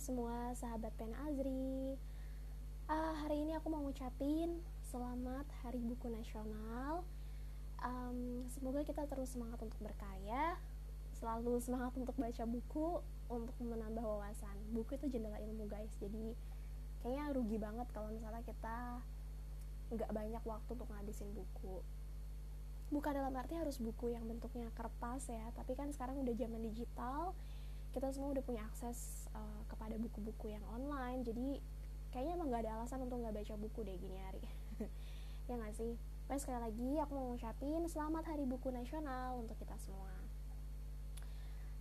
semua sahabat Pena Azri. Uh, Hari ini aku mau ngucapin selamat Hari Buku Nasional. Um, Semoga kita terus semangat untuk berkarya Selalu semangat untuk baca buku Untuk menambah wawasan. Buku itu jendela ilmu guys. Jadi kayaknya rugi banget kalau misalnya kita nggak banyak waktu untuk ngabisin buku. Bukan dalam arti harus buku yang bentuknya kertas ya tapi kan sekarang udah zaman digital kita semua udah punya akses uh, kepada buku-buku yang online jadi kayaknya emang gak ada alasan untuk nggak baca buku deh gini hari ya nggak sih Baik sekali lagi aku mau ngucapin selamat Hari Buku Nasional untuk kita semua.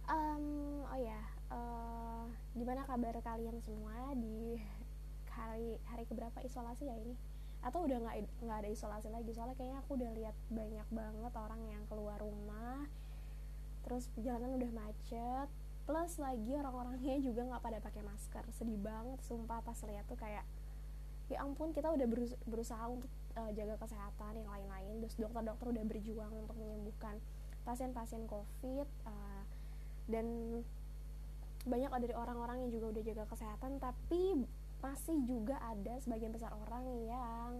Um, oh ya, uh, gimana kabar kalian semua di hari hari keberapa isolasi ya ini? Atau udah nggak nggak ada isolasi lagi? Soalnya kayaknya aku udah lihat banyak banget orang yang keluar rumah, terus jalanan udah macet, plus lagi orang-orangnya juga nggak pada pakai masker. Sedih banget sumpah pas lihat tuh kayak ya ampun kita udah berusaha untuk uh, jaga kesehatan yang lain-lain. Terus dokter-dokter udah berjuang untuk menyembuhkan pasien-pasien covid uh, dan banyak dari orang-orang yang juga udah jaga kesehatan tapi masih juga ada sebagian besar orang yang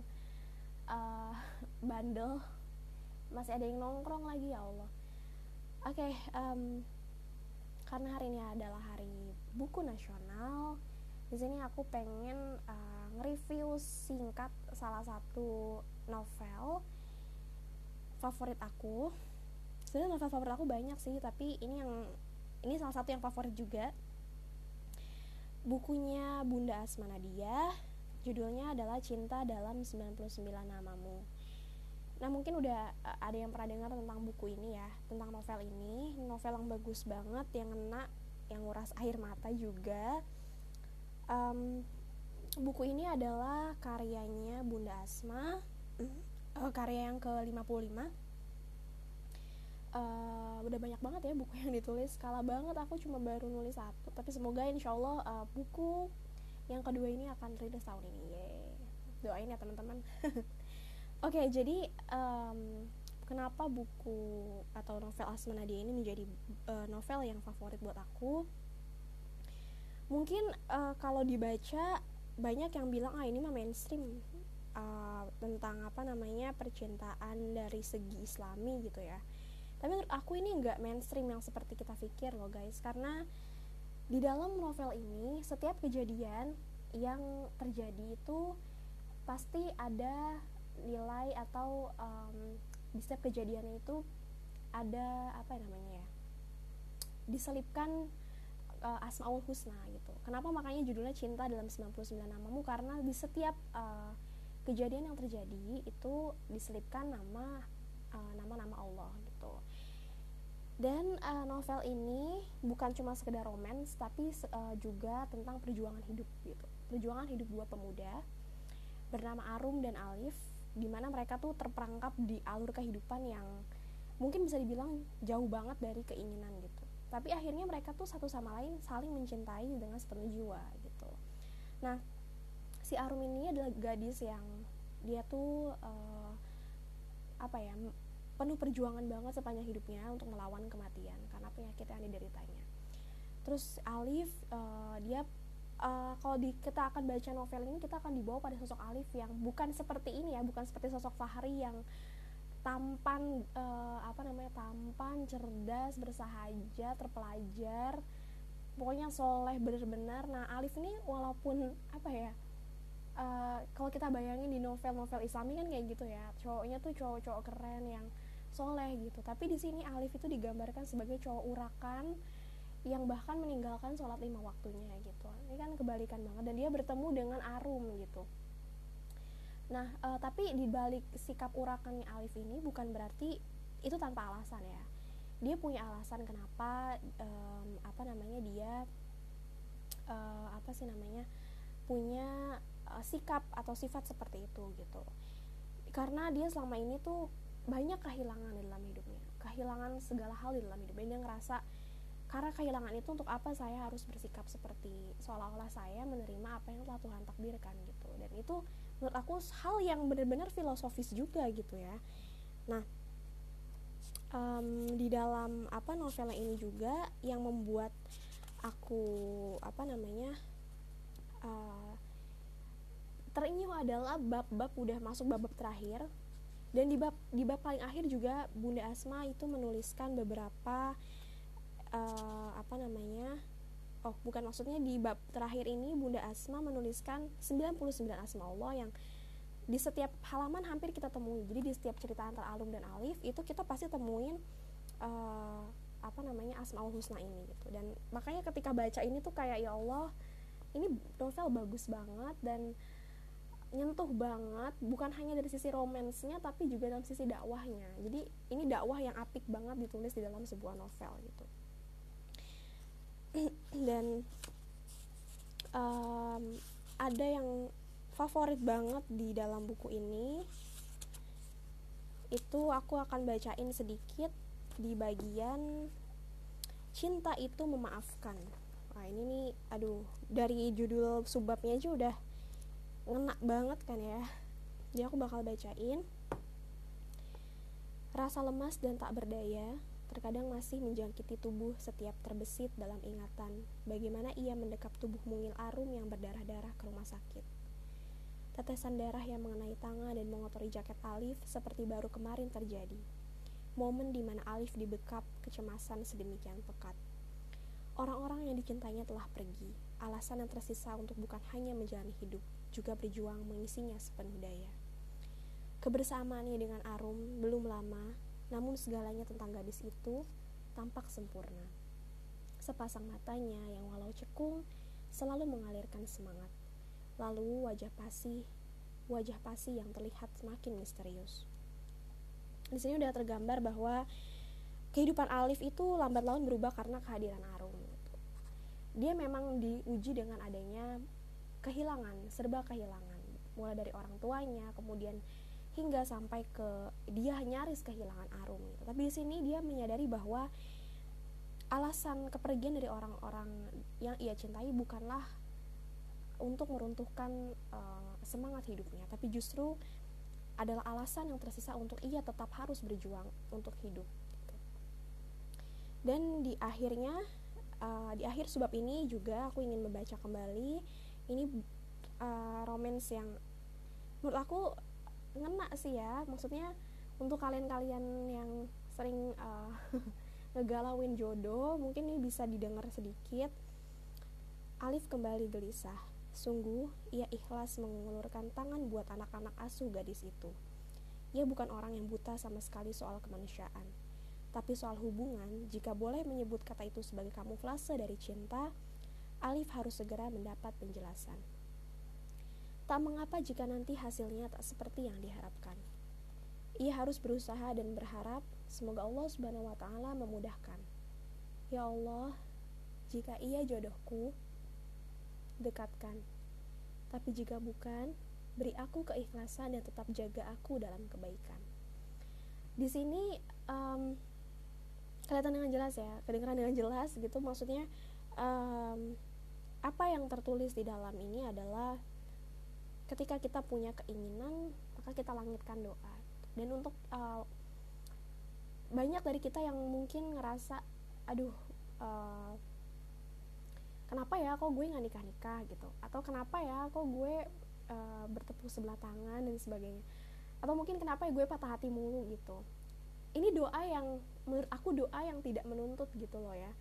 uh, bandel. Masih ada yang nongkrong lagi ya Allah. Oke okay, um, karena hari ini adalah hari buku nasional di sini aku pengen uh, nge-review singkat salah satu novel favorit aku. Sebenarnya novel favorit aku banyak sih tapi ini yang ini salah satu yang favorit juga. Bukunya Bunda Asma Nadia judulnya adalah Cinta dalam 99 Namamu Nah mungkin udah uh, ada yang pernah dengar tentang buku ini ya, tentang novel ini, novel yang bagus banget, yang kena, yang nguras air mata juga. Um, buku ini adalah karyanya Bunda Asma, uh, karya yang ke-55. Uh, udah banyak banget ya buku yang ditulis Kala banget aku cuma baru nulis satu Tapi semoga insya Allah uh, buku yang kedua ini akan rilis tahun ini Yeay. Doain ya teman-teman Oke, okay, jadi um, kenapa buku atau novel Asma Nadia ini menjadi uh, novel yang favorit buat aku? Mungkin uh, kalau dibaca banyak yang bilang ah ini mah mainstream uh, tentang apa namanya percintaan dari segi Islami gitu ya. Tapi menurut aku ini nggak mainstream yang seperti kita pikir loh guys, karena di dalam novel ini setiap kejadian yang terjadi itu pasti ada nilai atau um, di setiap kejadian itu ada apa namanya ya diselipkan uh, asmaul husna gitu. Kenapa makanya judulnya cinta dalam 99 namamu? Karena di setiap uh, kejadian yang terjadi itu diselipkan nama uh, nama-nama Allah gitu. Dan uh, novel ini bukan cuma sekedar romans tapi uh, juga tentang perjuangan hidup gitu. Perjuangan hidup dua pemuda bernama Arum dan Alif di mana mereka tuh terperangkap di alur kehidupan yang mungkin bisa dibilang jauh banget dari keinginan gitu. Tapi akhirnya mereka tuh satu sama lain saling mencintai dengan sepenuh jiwa gitu. Nah si Arum ini adalah gadis yang dia tuh uh, apa ya penuh perjuangan banget sepanjang hidupnya untuk melawan kematian karena penyakit yang dideritanya terus Alif uh, dia uh, kalau di, kita akan baca novel ini kita akan dibawa pada sosok Alif yang bukan seperti ini ya bukan seperti sosok Fahri yang tampan uh, apa namanya tampan cerdas bersahaja terpelajar pokoknya soleh benar-benar. Nah Alif ini walaupun apa ya uh, kalau kita bayangin di novel-novel Islami kan kayak gitu ya cowoknya tuh cowok-cowok keren yang soleh gitu. Tapi di sini Alif itu digambarkan sebagai cowok urakan yang bahkan meninggalkan sholat lima waktunya gitu. Ini kan kebalikan banget. Dan dia bertemu dengan Arum gitu. Nah uh, tapi di balik sikap urakannya Alif ini bukan berarti itu tanpa alasan ya. Dia punya alasan kenapa um, apa namanya dia uh, apa sih namanya punya uh, sikap atau sifat seperti itu gitu. Karena dia selama ini tuh banyak kehilangan di dalam hidupnya. Kehilangan segala hal di dalam hidupnya. Dia ngerasa karena kehilangan itu untuk apa saya harus bersikap seperti seolah-olah saya menerima apa yang telah Tuhan takdirkan gitu. Dan itu menurut aku hal yang benar-benar filosofis juga gitu ya. Nah um, di dalam apa novelnya ini juga yang membuat aku apa namanya uh, terenyuh adalah bab-bab udah masuk bab-bab terakhir. Dan di bab di bab paling akhir juga Bunda Asma itu menuliskan beberapa uh, apa namanya oh bukan maksudnya di bab terakhir ini Bunda Asma menuliskan 99 asma Allah yang di setiap halaman hampir kita temui. Jadi di setiap cerita antara Alum dan Alif itu kita pasti temuin uh, apa namanya Asmaul Husna ini gitu. Dan makanya ketika baca ini tuh kayak ya Allah ini novel bagus banget dan nyentuh banget bukan hanya dari sisi romansnya tapi juga dalam sisi dakwahnya. Jadi ini dakwah yang apik banget ditulis di dalam sebuah novel gitu dan um, ada yang favorit banget di dalam buku ini. Itu aku akan bacain sedikit di bagian cinta itu memaafkan. Nah ini nih aduh dari judul subbabnya aja udah ngena banget kan ya. Jadi aku bakal bacain. Rasa lemas dan tak berdaya terkadang masih menjangkiti tubuh setiap terbesit dalam ingatan bagaimana ia mendekap tubuh mungil arum yang berdarah-darah ke rumah sakit Tetesan darah yang mengenai tangan dan mengotori jaket Alif seperti baru kemarin terjadi. Momen di mana Alif dibekap kecemasan sedemikian pekat. Orang-orang yang dicintainya telah pergi. Alasan yang tersisa untuk bukan hanya menjalani hidup, juga berjuang mengisinya sepenuh daya. Kebersamaannya dengan Arum belum lama, namun segalanya tentang gadis itu tampak sempurna. Sepasang matanya yang walau cekung selalu mengalirkan semangat Lalu wajah pasi, wajah pasi yang terlihat semakin misterius. Di sini udah tergambar bahwa kehidupan Alif itu lambat laun berubah karena kehadiran Arum. Dia memang diuji dengan adanya kehilangan, serba kehilangan. Mulai dari orang tuanya, kemudian hingga sampai ke dia nyaris kehilangan Arum. Gitu. Tapi di sini dia menyadari bahwa alasan kepergian dari orang-orang yang ia cintai bukanlah untuk meruntuhkan uh, semangat hidupnya, tapi justru adalah alasan yang tersisa untuk ia tetap harus berjuang untuk hidup. Dan di akhirnya, uh, di akhir sebab ini juga aku ingin membaca kembali ini uh, romance yang menurut aku ngena sih ya, maksudnya untuk kalian-kalian yang sering uh, ngegalauin jodoh, mungkin ini bisa didengar sedikit. Alif kembali gelisah Sungguh, ia ikhlas mengulurkan tangan buat anak-anak asuh gadis itu. Ia bukan orang yang buta sama sekali soal kemanusiaan. Tapi soal hubungan, jika boleh menyebut kata itu sebagai kamuflase dari cinta, Alif harus segera mendapat penjelasan. Tak mengapa jika nanti hasilnya tak seperti yang diharapkan. Ia harus berusaha dan berharap semoga Allah Subhanahu wa taala memudahkan. Ya Allah, jika ia jodohku, dekatkan. Tapi jika bukan, beri aku keikhlasan dan tetap jaga aku dalam kebaikan. Di sini um, kelihatan dengan jelas ya, kedengaran dengan jelas gitu. Maksudnya um, apa yang tertulis di dalam ini adalah ketika kita punya keinginan, maka kita langitkan doa. Dan untuk uh, banyak dari kita yang mungkin ngerasa, aduh. Uh, kenapa ya kok gue nggak nikah nikah gitu atau kenapa ya kok gue uh, bertepuk sebelah tangan dan sebagainya atau mungkin kenapa ya gue patah hati mulu gitu ini doa yang menurut aku doa yang tidak menuntut gitu loh ya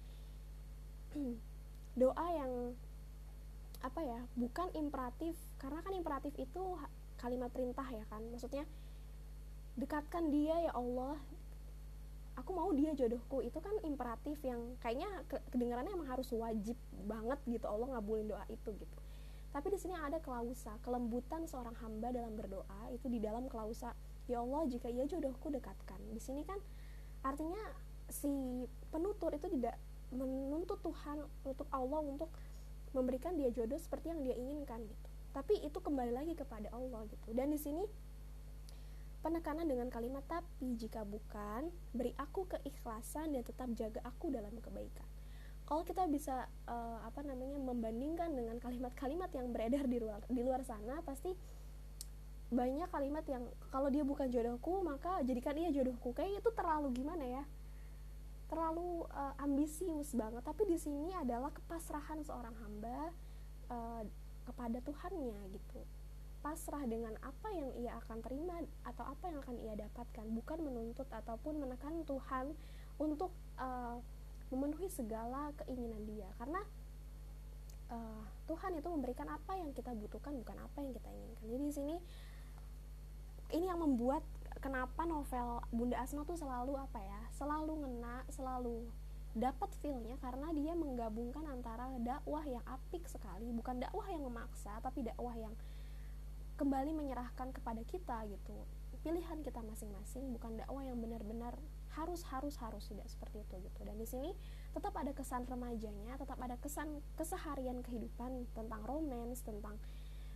doa yang apa ya bukan imperatif karena kan imperatif itu kalimat perintah ya kan. Maksudnya dekatkan dia ya Allah. Aku mau dia jodohku. Itu kan imperatif yang kayaknya kedengarannya emang harus wajib banget gitu. Allah ngabulin doa itu gitu. Tapi di sini ada klausa kelembutan seorang hamba dalam berdoa itu di dalam klausa ya Allah jika ia jodohku dekatkan. Di sini kan artinya si penutur itu tidak menuntut Tuhan untuk Allah untuk memberikan dia jodoh seperti yang dia inginkan gitu tapi itu kembali lagi kepada Allah gitu dan di sini Penekanan dengan kalimat tapi jika bukan, beri aku keikhlasan dan tetap jaga aku dalam kebaikan. Kalau kita bisa uh, apa namanya membandingkan dengan kalimat-kalimat yang beredar di luar di luar sana, pasti banyak kalimat yang kalau dia bukan jodohku maka jadikan dia jodohku. Kayak itu terlalu gimana ya? terlalu uh, ambisius banget tapi di sini adalah kepasrahan seorang hamba uh, kepada Tuhannya gitu. Pasrah dengan apa yang ia akan terima atau apa yang akan ia dapatkan bukan menuntut ataupun menekan Tuhan untuk uh, memenuhi segala keinginan dia. Karena uh, Tuhan itu memberikan apa yang kita butuhkan bukan apa yang kita inginkan. Jadi di sini ini yang membuat kenapa novel Bunda Asma tuh selalu apa ya selalu ngena selalu dapat feelnya karena dia menggabungkan antara dakwah yang apik sekali bukan dakwah yang memaksa tapi dakwah yang kembali menyerahkan kepada kita gitu. Pilihan kita masing-masing bukan dakwah yang benar-benar harus harus harus tidak seperti itu gitu. Dan di sini tetap ada kesan remajanya tetap ada kesan keseharian kehidupan tentang romance tentang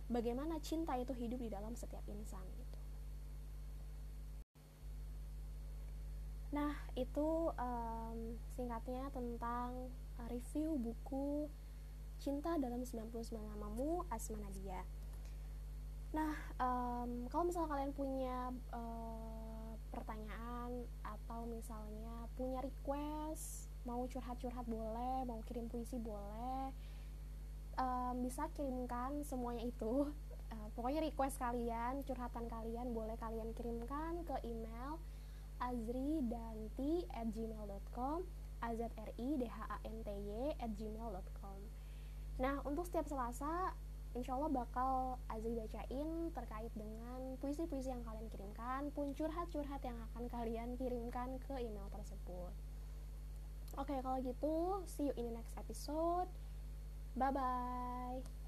bagaimana cinta itu hidup di dalam setiap insan Nah, itu um, singkatnya tentang uh, review buku Cinta dalam 99 Namamu Asma Nadia. Nah, um, kalau misalnya kalian punya uh, pertanyaan atau misalnya punya request, mau curhat-curhat boleh, mau kirim puisi boleh, um, bisa kirimkan semuanya itu. Uh, pokoknya request kalian, curhatan kalian boleh kalian kirimkan ke email azridanti at gmail.com azri dhanty at gmail.com nah untuk setiap selasa insya Allah bakal Azri bacain terkait dengan puisi-puisi yang kalian kirimkan pun curhat-curhat yang akan kalian kirimkan ke email tersebut. Oke kalau gitu see you in the next episode. Bye bye